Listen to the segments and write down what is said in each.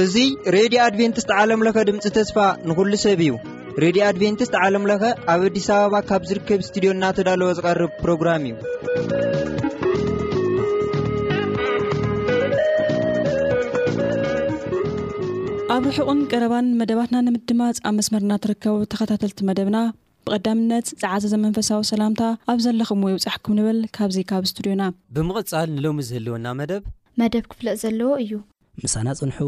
እዙይ ሬድዮ ኣድቨንትስት ዓለምለኸ ድምፂ ተስፋ ንኹሉ ሰብ እዩ ሬድዮ ኣድቨንትስት ዓለምለኸ ኣብ ኣዲስ ኣበባ ካብ ዝርከብ እስትድዮ እናተዳለወ ዝቐርብ ፕሮግራም እዩ ኣብ ርሑቕን ቀረባን መደባትና ንምድማፅ ኣብ መስመርና ትርከቡ ተኸታተልቲ መደብና ብቐዳምነት ፀዓዘ ዘመንፈሳዊ ሰላምታ ኣብ ዘለኹም ይውፃሕኩም ንብል ካብዚ ካብ ስቱድዮና ብምቕፃል ንሎሚ ዝህልወና መደብ መደብ ክፍለጥ ዘለዎ እዩ። ምሳና ፅንሑ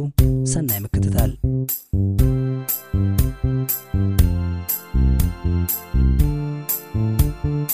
ሰናይ ምክትታል።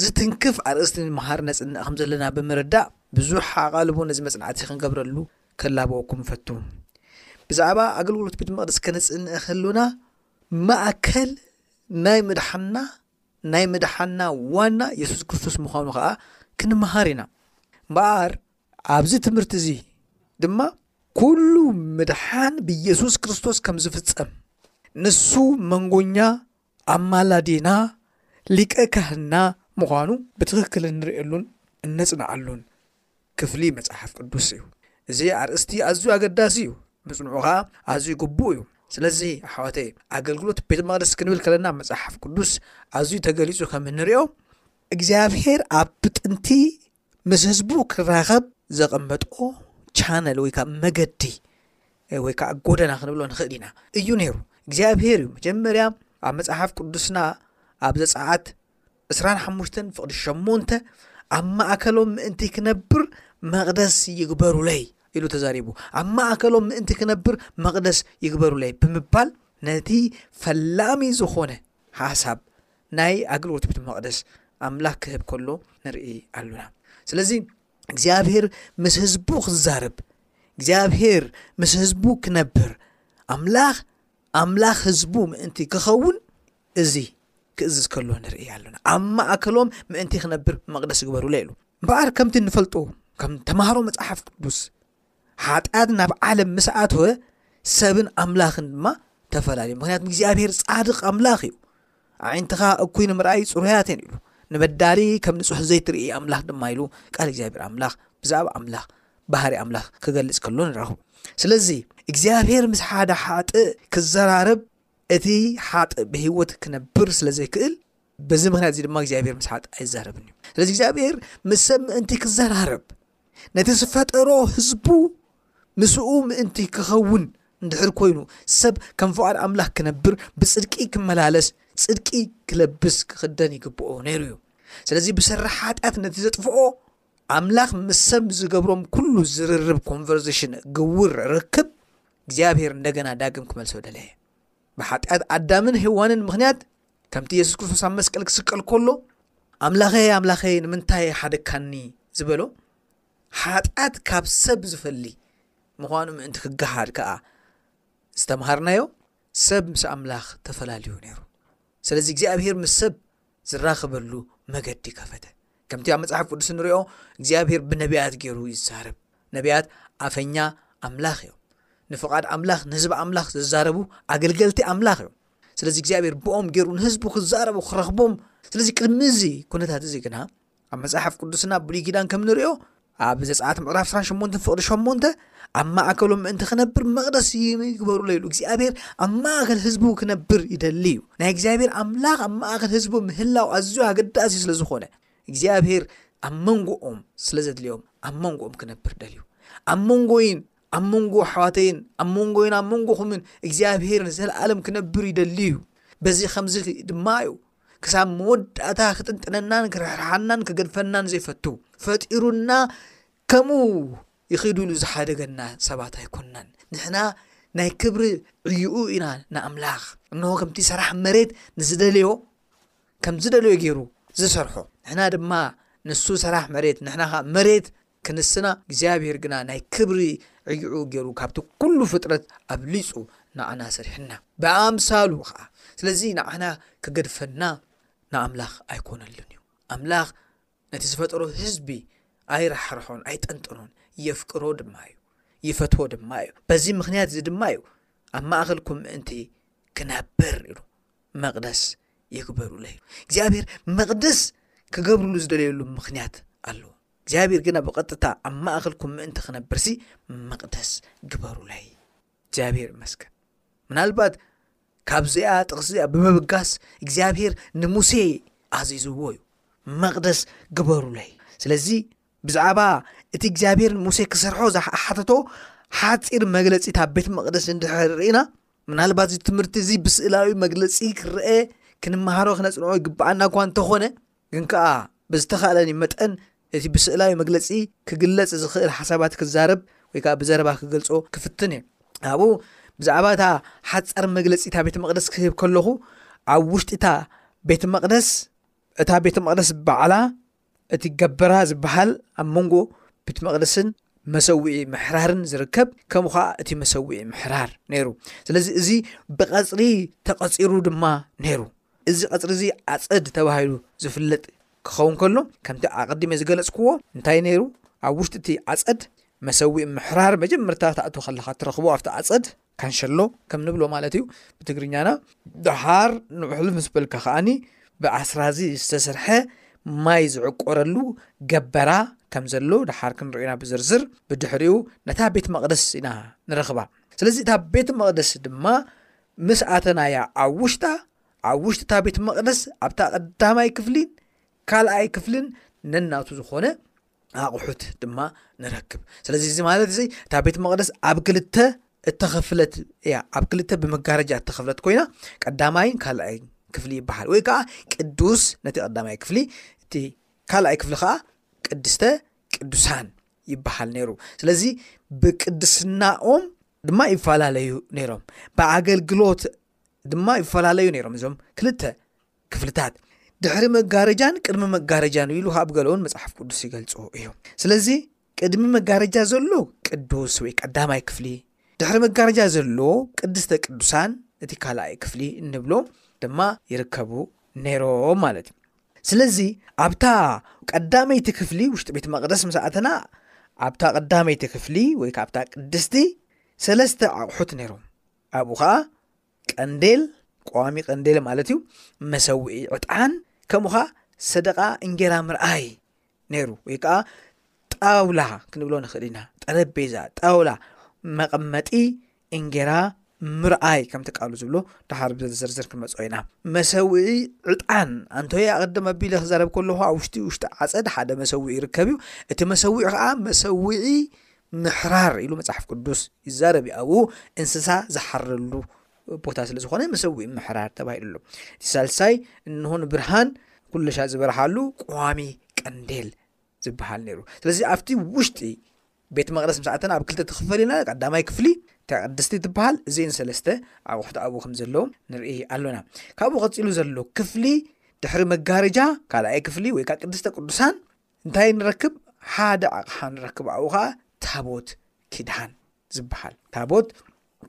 ዝትንክፍ ኣርእስቲ ንምሃር ነጽንዕ ከም ዘለና ብምርዳእ ብዙሕ ኣቓልቦ ነዚ መጽናዕቲ ክንገብረሉ ከላበወኩም እፈቱ። ብዛዕባ ኣገልግሎት ቤት መቕደስ ከነጽንዕ ከሎና ማእከል ናይ ምድሓንና ናይ ምድሓንና ዋና የሱስ ክርስቶስ ምዃኑ ከኣ ክንምሃር ኢና። እምበኣር ኣብዚ ትምህርቲ እዚ ድማ ኩሉ ምድሓን ብየሱስ ክርስቶስ ከም ዝፍጸም ንሱ መንጎኛ ኣማላዲና ሊቀ ካህንና ምዃኑ ብትኽክል እንርእየሉን እነጽንዓሉን ክፍሊ መጽሓፍ ቅዱስ እዩ። እዚ ኣርእስቲ ኣዝዩ ኣገዳሲ እዩ፣ ምጽንዑ ኸኣ ኣዝዩ ግቡእ እዩ። ስለዚ ኣሕዋተይ ኣገልግሎት ቤተ መቕደስ ክንብል ከለና መጽሓፍ ቅዱስ ኣዝዩ ተገሊጹ ከም እንርእዮ እግዚኣብሔር ኣብ ጥንቲ ምስ ህዝቡ ክራኸብ ዘቐመጦ ቻነል ወይ ከዓ መገዲ ወይ ከዓ ጎደና ክንብሎ ንኽእል ኢና እዩ ነይሩ እግዚኣብሄር እዩ መጀመርያ ኣብ መጽሓፍ ቅዱስና ኣብ ዘፀኣት 25 ፍቕዲ 8 ኣብ ማእከሎም ምእንቲ ክነብር መቕደስ ይግበሩለይ ኢሉ ተዛሪቡ ኣብ ማእከሎም ምእንቲ ክነብር መቕደስ ይግበሩለይ ብምባል ነቲ ፈላሚ ዝኾነ ሓሳብ ናይ ኣገልግሎት ቤት መቕደስ ኣምላኽ ክህብ ከሎ ንርኢ ኣሎና። ስለዚ እግዚኣብሔር ምስ ህዝቡ ክዛረብ፣ እግዚኣብሔር ምስ ህዝቡ ክነብር፣ ኣምላኽ ኣምላኽ ህዝቡ ምእንቲ ክኸውን እዚ ክእዝዝ ከሎ ንርኢ ኣሎና ኣብ ማእከሎም ምእንቲ ክነብር መቕደስ ግበሩለ ኢሉ እምበኣር ከምቲ ንፈልጦ ከም ተማሃሮ መፅሓፍ ቅዱስ ሓጢኣት ናብ ዓለም ምስ ኣትወ ሰብን ኣምላኽን ድማ ተፈላለዩ ምክንያቱ እግዚኣብሄር ጻድቅ ኣምላኽ እዩ ኣዒንትኻ እኩይ ንምርኣይ ፅሩያት እየን ኢሉ ንበዳሊ ከም ንጹሕ ዘይትርኢ ኣምላኽ ድማ ኢሉ ቃል እግዚኣብሄር ኣምላኽ ብዛዕባ ኣምላኽ ባህሪ ኣምላኽ ክገልጽ ከሎ ንረኽቡ ስለዚ እግዚኣብሄር ምስ ሓደ ሓጥእ ክዘራረብ እቲ ሓጥእ ብሂወት ክነብር ስለ ዘይክእል በዚ ምክንያት እዚ ድማ እግዚኣብሄር ምስ ሓጥእ ኣይዛረብን እዩ ስለዚ እግዚኣብሄር ምስ ሰብ ምእንቲ ክዘራረብ ነቲ ዝፈጠሮ ህዝቡ ምስኡ ምእንቲ ክኸውን እንድሕር ኮይኑ ሰብ ከም ፍቓድ ኣምላኽ ክነብር ብጽድቂ ክመላለስ ጽድቂ ክለብስ ክኽደን ይግብኦ ነይሩ እዩ ስለዚ ብሰሪ ሓጢኣት ነቲ ዘጥፍኦ ኣምላኽ ምስ ሰብ ዝገብሮም ኩሉ ዝርርብ ኮንቨርዜሽን ግውር ርክብ እግዚኣብሄር እንደገና ዳግም ክመልሶ ደለየ ብሓጢኣት ኣዳምን ሄዋንን ምኽንያት ከምቲ የሱስ ክርስቶስ ኣብ መስቀል ክስቀል ከሎ ኣምላኸይ ኣምላኸይ ንምንታይ ሓደካኒ ዝበሎ ሓጢኣት ካብ ሰብ ዝፈሊ ምዃኑ ምእንቲ ክገሃድ ከኣ ዝተምሃርናዮ ሰብ ምስ ኣምላኽ ተፈላልዩ ነይሩ ስለዚ እግዚኣብሄር ምስ ሰብ ዝራኽበሉ መገዲ ከፈተ። ከምቲ ኣብ መጽሓፍ ቅዱስ እንሪኦ እግዚኣብሔር ብነቢያት ገይሩ ይዛረብ። ነቢያት ኣፈኛ ኣምላኽ እዮም። ንፍቓድ ኣምላኽ ንህዝቢ ኣምላኽ ዝዛረቡ ኣገልገልቲ ኣምላኽ እዮም። ስለዚ እግዚኣብሔር ብኦም ገይሩ ንህዝቡ ክዛረቡ ክረኽቦም ስለዚ ቅድሚ እዚ ኩነታት እዚ ግና ኣብ መጽሓፍ ቅዱስና ኣብ ብሉይ ኪዳን ከም ንሪኦ ኣብ ዘጸኣት ምዕራፍ 18 ፍቕዲ 8 ኣብ ማእከሎም ምእንቲ ክነብር መቕደስ ይግበሩ ለይሉ እግዚኣብሔር ኣብ ማእከል ህዝቡ ክነብር ይደሊ እዩ ናይ እግዚኣብሔር ኣምላኽ ኣብ ማእከል ህዝቡ ምህላው ኣዝዩ ኣገዳሲ ስለ ዝኾነ እግዚኣብሔር ኣብ መንጎኦም ስለ ዘድልዮም ኣብ መንጎኦም ክነብር ደልዩ ኣብ መንጎይን ኣብ መንጎ ኣሕዋተይን ኣብ መንጎይን ኣብ መንጎኹምን እግዚኣብሔር ንዘለኣለም ክነብር ይደሊ እዩ በዚ ከምዚ ድማ እዩ ክሳብ መወዳእታ ክጥንጥነናን ክርሕርሓናን ክገድፈናን ዘይፈቱ ፈጢሩና ከምኡ ይኺዱሉ ዝሓደገና ሰባት ኣይኮንናን ንሕና ናይ ክብሪ ዕይኡ ኢና ንኣምላኽ እንሆ ከምቲ ሰራሕ መሬት ንዝደልዮ ከም ዝደልዮ ገይሩ ዝሰርሖ ንሕና ድማ ንሱ ሰራሕ መሬት ንሕና ኸ መሬት ክንስና እግዚኣብሄር ግና ናይ ክብሪ ዕይኡ ገይሩ ካብቲ ኩሉ ፍጥረት ኣብሊጹ ንዓና ሰሪሑና ብኣምሳሉ ከኣ ስለዚ ንዓና ክገድፈና ንኣምላኽ ኣይኮነሉን እዩ ኣምላኽ ነቲ ዝፈጠሮ ህዝቢ ኣይራሕርሖን ኣይጠንጠኖን የፍቅሮ ድማ እዩ ይፈትዎ ድማ እዩ በዚ ምክንያት እዚ ድማ እዩ ኣብ ማእኸልኩም ምእንቲ ክነብር ኢሉ መቕደስ ይግበሩለይ እግዚኣብሄር መቕደስ ክገብርሉ ዝደለየሉ ምክንያት ኣለዎ እግዚኣብሄር ግና ብቐጥታ ኣብ ማእኸልኩም ምእንቲ ክነብርሲ መቕደስ ግበሩለይ። እግዚኣብሄር ይመስገን። ምናልባት ካብዚኣ ጥቕሲ እዚኣ ብምብጋስ እግዚኣብሄር ንሙሴ ኣዚዝዎ እዩ መቕደስ ግበሩለይ። ስለዚ ብዛዕባ እቲ እግዚኣብሄር ንሙሴ ክሰርሖ ዝሓተቶ ሓፂር መግለፂ እታ ቤት መቕደስ እንድሕር ርኢና ምናልባት እዚ ትምህርቲ እዚ ብስእላዊ መግለፂ ክረአ ክንመሃሮ ክነፅንዖ ይግብኣና እኳ እንተኾነ ግን ከኣ ብዝተኻእለኒ መጠን እቲ ብስእላዊ መግለጺ ክግለጽ ዝኽእል ሓሳባት ክዛረብ ወይ ከኣ ብዘረባ ክገልጾ ክፍትን እየ። ኣብኡ ብዛዕባ እታ ሓጻር መግለጺ እታ ቤተ መቕደስ ክህብ ከለኹ ኣብ ውሽጢ እታ ቤተ መቕደስ እታ ቤተ መቕደስ ባዕላ እቲ ገበራ ዝበሃል ኣብ መንጎ ቤተ መቕደስን መሰውዒ ምሕራርን ዝርከብ ከምኡ ከዓ እቲ መሰውዒ ምሕራር ነይሩ ስለዚ እዚ ብቐፅሪ ተቐፂሩ ድማ ነይሩ እዚ ቐጽሪ እዚ ኣጸድ ተባሂሉ ዝፍለጥ ክኸውን ከሎ ከምቲ ኣቐዲመ ዝገለጽኩዎ እንታይ ነይሩ ኣብ ውሽጢ እቲ ኣጸድ መሰውኢ ምሕራር መጀመርታ ታእቱ ከለኻ ትረኽቦ ኣብቲ ኣጸድ ካንሸሎ ከም ንብሎ ማለት እዩ ብትግርኛና ድሓር ንውሕሉ ምስ በልካ ከዓኒ ብኣስራዚ ዝተሰርሐ ማይ ዝዕቆረሉ ገበራ ከም ዘሎ ድሓር ክንርእና ብዝርዝር ብድሕሪኡ ነታ ቤት መቕደስ ኢና ንረኽባ ስለዚ እታ ቤት መቕደስ ድማ ምስ ኣተናያ ኣብ ውሽጣ ኣብ ውሽጢ እታ ቤት መቕደስ ኣብታ ቀዳማይ ክፍሊን ካልኣይ ክፍልን ነናቱ ዝኾነ ኣቑሑት ድማ ንረክብ ስለዚ እዚ ማለት እዚ እታ ቤት መቕደስ ኣብ ክልተ እተኸፍለት እያ ኣብ ክልተ ብመጋረጃ እተኸፍለት ኮይና ቀዳማይን ካልኣይን ክፍሊ ይበሃል ወይ ከዓ ቅዱስ ነቲ ቀዳማይ ክፍሊ እቲ ካልኣይ ክፍሊ ከዓ ቅድስተ ቅዱሳን ይበሃል ነይሩ ስለዚ ብቅድስናኦም ድማ ይፈላለዩ ነይሮም ብኣገልግሎት ድማ ይፈላለዩ ነይሮም እዞም ክልተ ክፍልታት ድሕሪ መጋረጃን ቅድሚ መጋረጃን ኢሉ ካብ ገለውን መፅሓፍ ቅዱስ ይገልፁ እዩ ስለዚ ቅድሚ መጋረጃ ዘሎ ቅዱስ ወይ ቀዳማይ ክፍሊ ድሕሪ መጋረጃ ዘሎ ቅድስተ ቅዱሳን እቲ ካልኣይ ክፍሊ እንብሎ ድማ ይርከቡ ነይሮም ማለት እዩ ስለዚ ኣብታ ቀዳመይቲ ክፍሊ ውሽጢ ቤት መቕደስ ምስ ኣተና ኣብታ ቀዳመይቲ ክፍሊ ወይ ከዓ ኣብታ ቅድስቲ ሰለስተ ኣቑሑት ነይሮም ኣብኡ ከዓ ቀንዴል ቀዋሚ ቀንዴል ማለት እዩ መሰውኢ ዕጣን ከምኡ ከዓ ሰደቃ እንጌራ ምርኣይ ነይሩ ወይ ከዓ ጣውላ ክንብሎ ንኽእል ኢና ጠረቤዛ ጣውላ መቐመጢ እንጌራ ምርኣይ ከምቲ ቃሉ ዝብሎ ድሓር ብዝርዝር ክንመፅ ኢና መሰውዒ ዕጣን ኣንተወይ ኣቐድም ኣቢለ ክዛረብ ከለኹ ኣብ ውሽጢ ውሽጢ ዓፀድ ሓደ መሰውዒ ይርከብ እዩ እቲ መሰውዒ ከዓ መሰውዒ ምሕራር ኢሉ መፅሓፍ ቅዱስ ይዛረብ ኣብኡ እንስሳ ዝሓረሉ ቦታ ስለ ዝኾነ መሰውኢ ምሕራር ተባሂሉ ኣሎ እቲ ሳልሳይ እንሆ ንብርሃን ኩለሻ ዝበርሃሉ ቋሚ ቀንዴል ዝበሃል ነይሩ ስለዚ ኣብቲ ውሽጢ ቤት መቅደስ ምስኣተን ኣብ ክልተ ትኽፈል ኢና ቀዳማይ ክፍሊ ተቅድስቲ ትበሃል እዚን ሰለስተ ኣቑሑት ኣብኡ ከም ዘለዉ ንርኢ ኣሎና ካብኡ ቀፂሉ ዘሎ ክፍሊ ድሕሪ መጋረጃ ካልኣይ ክፍሊ ወይ ከዓ ቅድስተ ቅዱሳን እንታይ ንረክብ ሓደ ኣቕሓ ንረክብ ኣብኡ ከዓ ታቦት ኪድሃን ዝበሃል ታቦት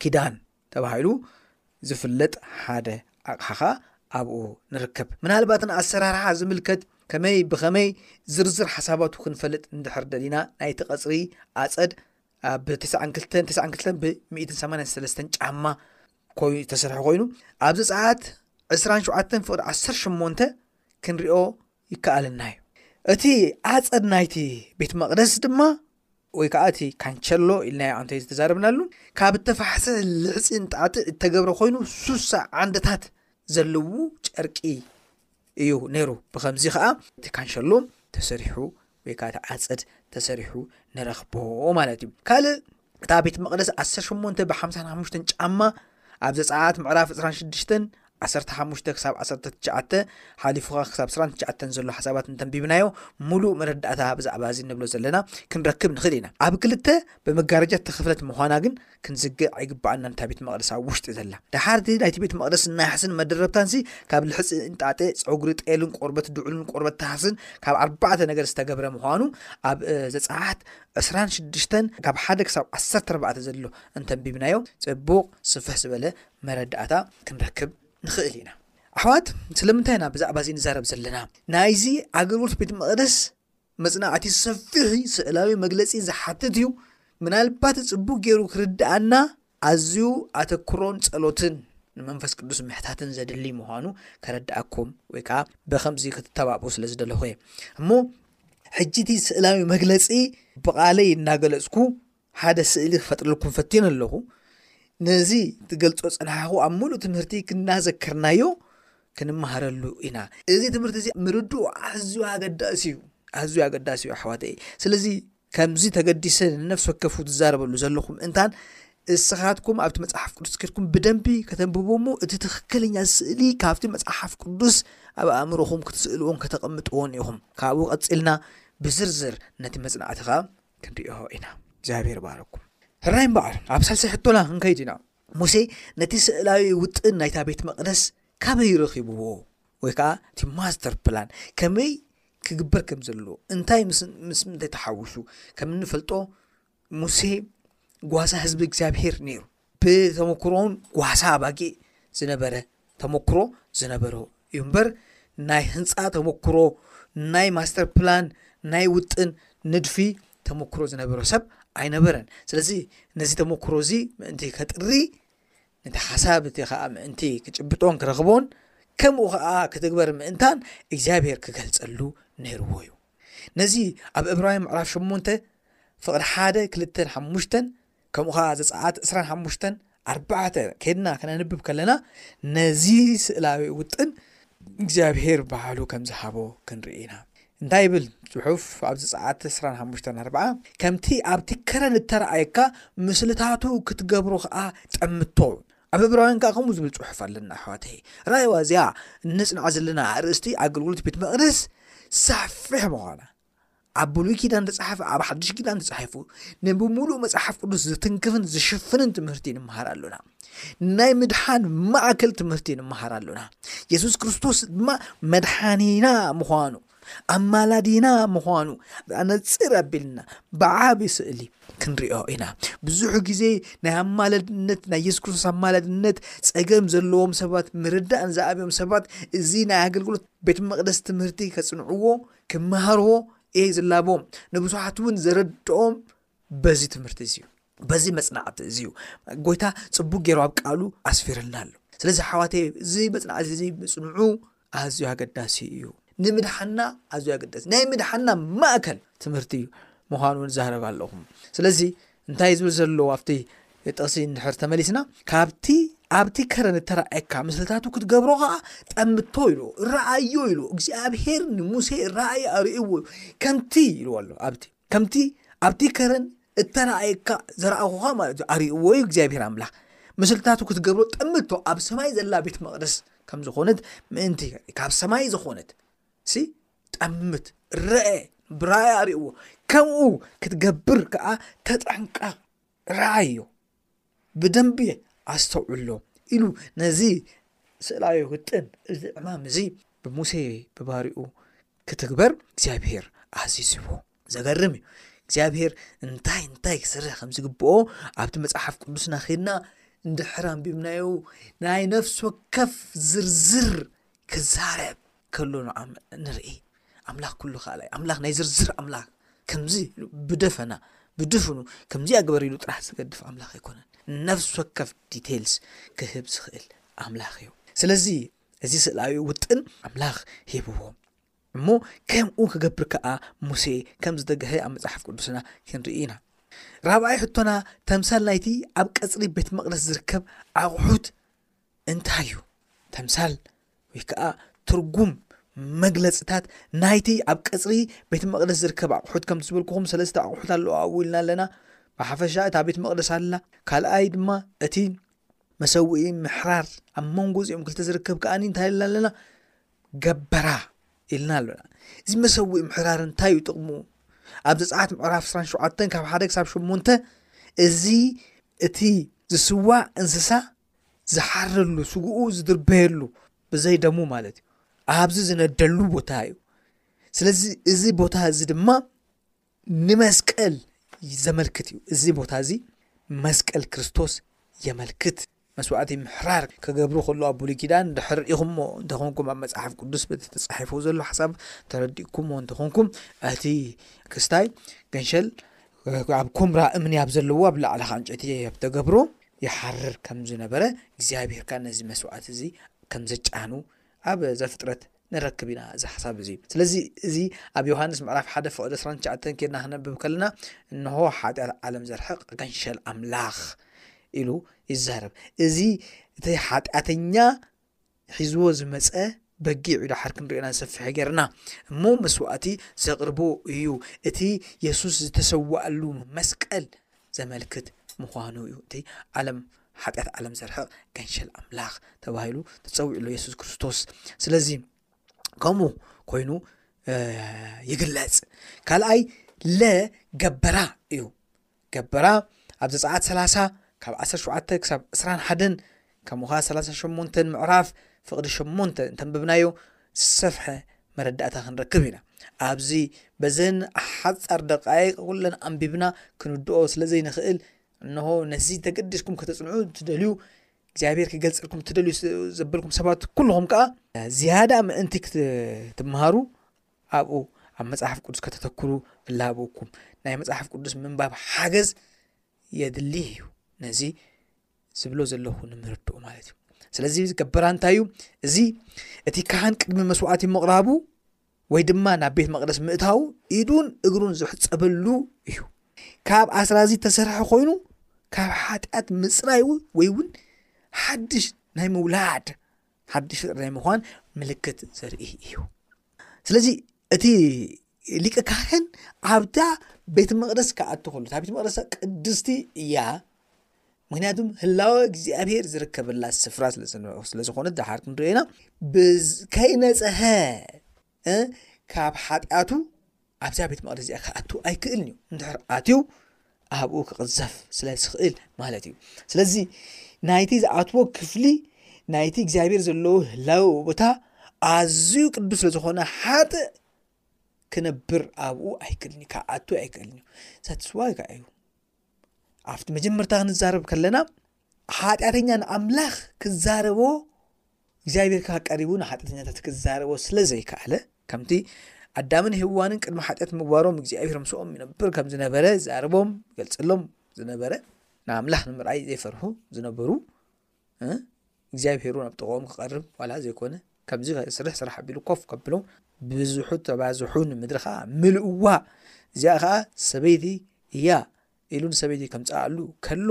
ኪዳን ተባሂሉ ዝፍለጥ ሓደ ኣቕሓ ኸኣ ኣብኡ ንርከብ። ምናልባት ንኣሰራርሓ ዝምልከት ከመይ ብኸመይ ዝርዝር ሓሳባቱ ክንፈልጥ እንድሕር ደሊና ናይቲ ቀጽሪ ኣጸድ ብ 92 ብ 183 ጫማ ኮይ ዝተሰርሐ ኮይኑ ኣብ ዘፀኣት 27 ፍቅዲ 18 ክንሪኦ ይከኣለና እዩ እቲ ኣፀድ ናይቲ ቤት መቅደስ ድማ ወይ ከኣ እቲ ካንቸሎ ኢልናዮ ኣንተ ዝተዛረብናሉ ካብ እተፋሕሰ ልሕጺን ጣጥ እተገብረ ኮይኑ ሱሳ ዓንድታት ዘለዎ ጨርቂ እዩ ነይሩ ብኸምዚ ከኣ እቲ ካንሸሎ ተሰሪሑ ወይ ከኣ እቲ ዓጸድ ተሰሪሑ ንረኽቦ ማለት እዩ ካልእ እታ ቤት መቕደስ 18 ብ55 ጫማ ኣብ ዘጸኣት ምዕራፍ 26 ዓሰርተ ሓሙሽተ ክሳብ ዓሰርተ ትሽዓተ ሓሊፉ ከኣ ክሳብ ዕስራን ትሽዓተን ዘሎ ሓሳባት እንተንቢብናዮ ምሉእ መረዳእታ ብዛዕባ እዚ ንብሎ ዘለና ክንረክብ ንኽእል ኢና። ኣብ ክልተ ብመጋረጃ እተኸፍለት ምዃና ግን ክንዝግዕ ኣይግብኣናን እታ ቤት መቕደስ ኣብ ውሽጢ ዘላ። ደሓር እቲ ናይቲ ቤት መቕደስ ናሕስን መደረብታንሲ ካብ ልሕጺ እንጣጢዕ፣ ጸጉሪ ጤልን ቆርበት ድዑልን ቆርበት ታሕስን ካብ ኣርባዕተ ነገር ዝተገብረ ምዃኑ ኣብ ዘጸኣት ዕስራን ሽዱሽተን ካብ ሓደ ክሳብ ዓሰርተ ኣርባዕተ ዘሎ እንተንቢብናዮ ጽቡቕ ስፍሕ ዝበለ መረዳእታ ክንረክብ ንኽእል ኢና። ኣሕዋት ስለምንታይ ኢና ብዛዕባ እዚ ንዛረብ ዘለና? ናይዚ ኣገልግሎት ቤት መቕደስ መጽናዕቲ ሰፊሕ ስዕላዊ መግለጺ ዝሓትት እዩ። ምናልባት ጽቡቅ ገይሩ ክርድኣና ኣዝዩ ኣተክሮን ጸሎትን ንመንፈስ ቅዱስ ምሕታትን ዘድልይ ምዃኑ ከረድኣኩም ወይ ከዓ ብከምዚ ክትተባብዑ ስለ ዝደለኹ እየ እሞ ሕጂ እቲ ስእላዊ መግለጺ ብቓለይ እናገለጽኩ ሓደ ስእሊ ክፈጥረልኩም ፈቲነ ኣለኹ። ነዚ ትገልጾ ጸንሓኹ ኣብ ምሉእ ትምህርቲ ክናዘከርናዮ ክንመሃረሉ ኢና። እዚ ትምህርቲ እዚ ምርድኡ ኣዝዩ ኣገዳሲ እዩ፣ ኣዝዩ ኣገዳሲ እዩ ኣሕዋተይ። ስለዚ ከምዚ ተገዲሰ ንነፍሲ ወከፉ ትዛረበሉ ዘለኹም እንታን እስኻትኩም ኣብቲ መጽሓፍ ቅዱስ ኬድኩም ብደንቢ ከተንብቡ እሞ እቲ ትኽክለኛ ስእሊ ካብቲ መጽሓፍ ቅዱስ ኣብ ኣእምሮኹም ክትስእልዎን ከተቐምጥዎን ኢኹም ካብኡ ቀጺልና ብዝርዝር ነቲ መጽናዕቲ ኸዓ ክንሪኦ ኢና እግዚኣብሔር ባረኩም ሕራይ እምበኣር ኣብ ሳልሳይ ሕቶና ክንከይድ ኢና ሙሴ ነቲ ስእላዊ ውጥን ናይታ ቤት መቕደስ ካበይ ረኺብዎ ወይ ከዓ እቲ ማስተር ፕላን ከመይ ክግበር ከም ዘለዎ እንታይ ምስ ምንታይ ተሓዊሱ ከም እንፈልጦ ሙሴ ጓሳ ህዝቢ እግዚኣብሄር ነይሩ ብተመኩሮኡን ጓሳ ኣባጊዕ ዝነበረ ተመኩሮ ዝነበሮ እዩ እምበር ናይ ህንፃ ተመኩሮ ናይ ማስተር ፕላን ናይ ውጥን ንድፊ ተመኩሮ ዝነበሮ ሰብ ኣይነበረን ስለዚ ነዚ ተመኩሮ እዚ ምእንቲ ከጥሪ ነቲ ሓሳብ እቲ ከዓ ምእንቲ ክጭብጦን ክረኽቦን ከምኡ ከዓ ክትግበር ምእንታን እግዚኣብሔር ክገልፀሉ ነይርዎ እዩ ነዚ ኣብ እብራዊ ምዕራፍ ሸሞንተ ፍቕሪ ሓደ ክልተን ሓሙሽተን ከምኡ ከኣ ዘጸኣት ዕስራን ሓሙሽተን ኣርባዕተ ከድና ክነንብብ ከለና ነዚ ስእላዊ ውጥን እግዚኣብሄር ባዕሉ ከም ዝሃቦ ክንርኢ ኢና። እንታይ ይብል ጽሑፍ ኣብ ዘጸኣት ዕስራን ሓሙሽተን ኣርባዓ ከምቲ ኣብቲ ከረን እተረኣየካ ምስልታቱ ክትገብሮ ከኣ ጠምቶ ኣብ እብራውያን ከዓ ከምኡ ዝብል ጽሑፍ ኣለና ኣሕዋተይ ራይዋ እዚኣ እነጽንዓ ዘለና ኣርእስቲ ኣገልግሎት ቤት መቕደስ ሰፊሕ ምዃና ኣብ ብሉይ ኪዳን ዝተጻሕፈ ኣብ ሓድሽ ኪዳን ተጻሒፉ ንብምሉእ መጽሓፍ ቅዱስ ዝትንክፍን ዝሽፍንን ትምህርቲ ንምሃር ኣሎና ናይ ምድሓን ማእከል ትምህርቲ ንምሃር ኣሎና የሱስ ክርስቶስ ድማ መድሓኒና ምዃኑ ኣማላዲና ምዃኑ ኣነፅር ኣቢልና ብዓብ ስእሊ ክንሪኦ ኢና ብዙሕ ግዜ ናይ ኣማለድነት ናይ የሱስ ክርስቶስ ኣማለድነት ፀገም ዘለዎም ሰባት ምርዳእን ዝኣብዮም ሰባት እዚ ናይ ኣገልግሎት ቤት መቅደስ ትምህርቲ ከፅንዕዎ ክመሃርዎ እየ ዝላቦም ንብዙሓት እውን ዘረድኦም በዚ ትምህርቲ እዚዩ በዚ መፅናዕቲ እዚዩ ጎይታ ፅቡቅ ገይሩ ኣብ ቃሉ ኣስፊርልና ኣሎ ስለዚ ሓዋተ እዚ መፅናዕቲ እዚ ምፅንዑ ኣዝዩ ኣገዳሲ እዩ ንምድሓና ኣዝዩ ኣገዳሲ ናይ ምድሓና ማእከል ትምህርቲ እዩ ምዃኑ ዛረብ ኣለኹም ስለዚ እንታይ ዝብል ዘሎ ኣብቲ ጥቕሲ እንድሕር ተመሊስና ካብቲ ኣብቲ ከረን እተራእየካ ምስልታቱ ክትገብሮ ከዓ ጠምቶ ኢሉ ረኣዮ ኢሉ እግዚኣብሄር ንሙሴ ራእይ ኣርእዎ ከምቲ ኢልዎ ኣሎ ኣብቲ ከምቲ ኣብቲ ከረን እተራእየካ ዘረኣኹኻ ማለት እዩ ኣርእዎ እዩ እግዚኣብሄር ኣምላኽ ምስልታቱ ክትገብሮ ጠምቶ ኣብ ሰማይ ዘላ ቤት መቕደስ ከም ዝኾነት ምእንቲ ካብ ሰማይ ዝኾነት ሲ ጠምት ረአ ብራያ ርእዎ ከምኡ ክትገብር ከዓ ተጠንቀቕ ረኣዮ ብደንቢ ኣስተውዕሎ ኢሉ ነዚ ስእላዊ ውጥን እዚ ዕማም እዚ ብሙሴ ብባሪኡ ክትግበር እግዚኣብሄር ኣዚዝዎ ዘገርም እዩ እግዚኣብሄር እንታይ እንታይ ክስርሕ ከም ዝግብኦ ኣብቲ መፅሓፍ ቅዱስና ኼድና እንድሕር ኣንቢብናዮ ናይ ነፍሲ ወከፍ ዝርዝር ክዛረብ ከሎ ንርኢ ኣምላኽ ኩሉ ካልይ ኣምላኽ ናይ ዝርዝር ኣምላኽ ከምዚ ብደፈና ብድፍኑ ከምዚ ኣግበር ኢሉ ጥራሕ ዝገድፍ ኣምላኽ ኣይኮነን ነፍሲ ወከፍ ዲቴልስ ክህብ ዝኽእል ኣምላኽ እዩ ስለዚ እዚ ስእላዊ ውጥን ኣምላኽ ሂብዎ እሞ ከምኡ ክገብር ከኣ ሙሴ ከም ዝደገፈ ኣብ መጽሓፍ ቅዱስና ክንርኢ ኢና። ራብዓይ ሕቶና ተምሳል ናይቲ ኣብ ቀጽሪ ቤት መቕደስ ዝርከብ ኣቑሑት እንታይ እዩ? ተምሳል ወይ ከኣ ትርጉም መግለጽታት ናይቲ ኣብ ቀጽሪ ቤት መቕደስ ዝርከብ ኣቑሑት ከም ዝበልኩኹም ሰለስተ ኣቑሑት ኣለዎ ኣብኡ ኢልና ኣለና ብሓፈሻ እታ ቤት መቕደስ ኣላ ካልኣይ ድማ እቲ መሰውኢ ምሕራር ኣብ መንጎ እዚኦም ክልተ ዝርከብ ከኣ እንታይ ኢልና ኣለና ገበራ ኢልና ኣሎና። እዚ መሰውኢ ምሕራር እንታይ እዩ ጥቕሙ? ኣብ ዘጸኣት ምዕራፍ 27 ካብ ሓደ ክሳብ ሸሞንተ እዚ እቲ ዝስዋእ እንስሳ ዝሓረሉ ስግኡ ዝድርበየሉ ብዘይ ደሙ ማለት እዩ ኣብዚ ዝነደሉ ቦታ እዩ ስለዚ እዚ ቦታ እዚ ድማ ንመስቀል ዘመልክት እዩ እዚ ቦታ እዚ መስቀል ክርስቶስ የመልክት መስዋእቲ ምሕራር ክገብሩ ከሎ ኣብ ብሉይ ኪዳን ድሕር ኢኹምሞ እንተኾንኩም ኣብ መጽሓፍ ቅዱስ በቲ ተጻሒፉ ዘሎ ሓሳብ ተረዲእኩምዎ እንተኾንኩም እቲ ክስታይ ገንሸል ኣብ ኩምራ እምኒ ኣብ ዘለዎ ኣብ ላዕሊ ካ ዕንጨይቲ ኣብ ተገብሮ ይሓርር ከም ዝነበረ እግዚኣብሄር ካ ነዚ መስዋእቲ እዚ ከም ዘጫኑ ኣብ ዘፍጥረት ንረክብ ኢና እዚ ሓሳብ እዚ ስለዚ እዚ ኣብ ዮሃንስ ምዕራፍ ሓደ ፍቕዲ ዕስራን ትሽዓተን ኬድና ክነብብ ከለና እንሆ ሓጢኣት ዓለም ዘርሕቕ ገንሸል ኣምላኽ ኢሉ ይዛረብ እዚ እቲ ሓጢኣተኛ ሒዝዎ ዝመፀ በጊዕ ኢሉ ሓር ክንሪኦና ዝሰፍሐ ገርና እሞ መስዋእቲ ዘቕርቦ እዩ እቲ የሱስ ዝተሰዋኣሉ መስቀል ዘመልክት ምዃኑ እዩ። እቲ ዓለም ሓጢኣት ዓለም ዘርሕቕ ገንሸል ኣምላኽ ተባሂሉ ተጸዊዑ ኣሎ የሱስ ክርስቶስ። ስለዚ ከምኡ ኮይኑ ይግለጽ። ካልኣይ ለ ገበራ እዩ ገበራ ኣብ ዘፀዓት 30 ካብ 17 ክሳብ 21 ከምኡ ኸኣ ሰላሳ ሸሞንተ ምዕራፍ ፍቕዲ ሸሞንተ እንተንብብናዮ ዝሰፍሐ መረዳእታ ክንረክብ ኢና። ኣብዚ በዘን ሓጻር ደቃይቅ ኩለን ኣንቢብና ክንውድኦ ስለ ዘይንኽእል እንሆ ነዚ ተገዲስኩም ከተጽንዑ ትደልዩ እግዚኣብሔር ክገልጸልኩም ትደልዩ ዘበልኩም ሰባት ኩልኹም ከኣ ዝያዳ ምእንቲ ክትምሃሩ ኣብኡ ኣብ መጽሓፍ ቅዱስ ከተተክሩ እላሃበኩም ናይ መጽሓፍ ቅዱስ ምንባብ ሓገዝ የድሊ እዩ ነዚ ዝብሎ ዘለኹ ንምርድኡ ማለት እዩ ስለዚ ዝገበራ እንታይ እዩ እዚ እቲ ካህን ቅድሚ መስዋዕቲ ምቕራቡ ወይ ድማ ናብ ቤት መቅደስ ምእታው ኢዱን እግሩን ዝሕፀበሉ እዩ ካብ ኣስራዚ ተሰርሐ ኮይኑ ካብ ሓጢኣት ምፅራይ ወይ እውን ሓድሽ ናይ ምውላድ ሓድሽ ፍጥር ናይ ምዃን ምልክት ዘርኢ እዩ ስለዚ እቲ ሊቀ ካህን ኣብታ ቤት መቅደስ ክኣቱ ከሉ እታ ቤት መቅደስ ቅድስቲ እያ ምክንያቱም ህላወ እግዚኣብሄር ዝርከበላ ስፍራ ስለዝኮነት ድሓር ክንሪኦ ኢና ከይነፀሀ እ ካብ ሓጢኣቱ ኣብዛ ቤት መቕደስ እዚኣ ክኣቱ ኣይክእልን እዩ እንድሕር ኣትዩ ኣብኡ ክቕዘፍ ስለ ዝኽእል ማለት እዩ ስለዚ ናይቲ ዝኣትዎ ክፍሊ ናይቲ እግዚኣብሔር ዘለዎ ህላዊ ቦታ ኣዝዩ ቅዱስ ስለዝኾነ ሓጥእ ክነብር ኣብኡ ኣይክእልን እዩ ክኣቱ ኣይክእልን እዩ ሳትስዋ ከዓ እዩ ኣብቲ መጀመርታ ክንዛረብ ከለና ሓጢኣተኛ ንኣምላኽ ክዛረቦ እግዚኣብሄር ከኣ ቀሪቡ ንሓጢኣተኛታት ክዛረቦ ስለ ዘይከኣለ፣ ከምቲ ኣዳምን ሄዋንን ቅድሚ ሓጢኣት ምግባሮም እግዚኣብሄር ምስኦም ይነብር ከም ዝነበረ ዝዛረቦም ይገልጸሎም ዝነበረ፣ ንኣምላኽ ንምርኣይ ዘይፈርሑ ዝነበሩ እግዚኣብሄር እውን ኣብ ጥቕኦም ክቐርብ ዋላ ዘይኮነ ከምዚ ስርሕ ስራሕ ኣቢሉ ኮፍ ከብሎም ብዝሑ ተባዝሑ ንምድሪ ከዓ ምልእዋ እዚኣ ከዓ ሰበይቲ እያ ኢሉ ንሰበይቲ ከምፅኣሉ ከሎ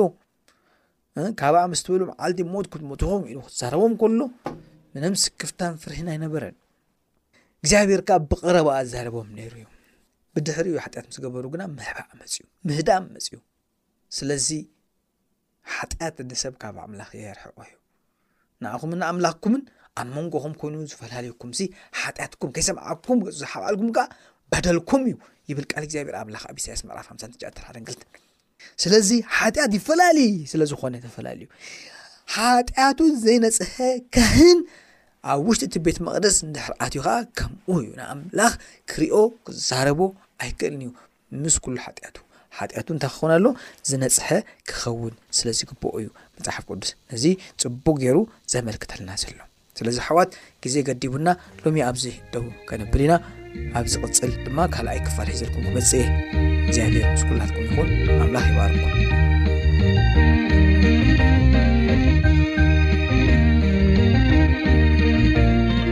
ካብኣ ምስ ትበሉ መዓልቲ ሞት ክትሞትኹም ኢሉ ክዛረቦም ከሎ ምንም ስክፍታን ፍርሒን ኣይነበረን እግዚኣብሔር ከዓ ብቐረባ ኣዛረቦም ነይሩ እዩ ብድሕሪኡ ሓጢኣት ምስ ገበሩ ግና ምህባዕ መፅኡ ምህዳም መፅኡ ስለዚ ሓጢኣት ንሰብ ካብ ኣምላኽ የርሕቆ እዩ ንኣኹምን ንኣምላኽኩምን ኣብ መንጎኹም ኮይኑ ዝፈላለዩኩም ሲ ሓጢኣትኩም ከይሰምዓኩም ገጹ ዝሓባልኩም ከኣ በደልኩም እዩ ይብል ቃል እግዚኣብሔር ኣምላኽ ኣብ ኢሳያስ ምዕራፍ 59 ስለዚ ሓጢኣት ይፈላለዩ ስለ ዝኾነ ተፈላለዩ ሓጢኣቱ ዘይነፅሀ ካህን ኣብ ውሽጢ እቲ ቤት መቅደስ እንድሕር ኣትዩ ከዓ ከምኡ እዩ ንኣምላኽ ክሪኦ ክዛረቦ ኣይክእልን እዩ ምስ ኩሉ ሓጢኣቱ፣ ሓጢኣቱ እንታይ ክኸውን ኣለዎ? ዝነጽሐ ክኸውን ስለ ዝግብኦ እዩ መጽሓፍ ቅዱስ ነዚ ጽቡቕ ገይሩ ዘመልክተልና ዘሎ። ስለዚ ኣሕዋት ግዜ ገዲቡና ሎሚ ኣብዚ ደው ከነብል ኢና። ኣብ ዝቕጽል ድማ ካልኣይ ክፋል ሒዘልኩም ክመጽእ እየ። እግዚኣብሔር ምስ ኩላትኩም ይኹን። ኣምላኽ ይባርኩም።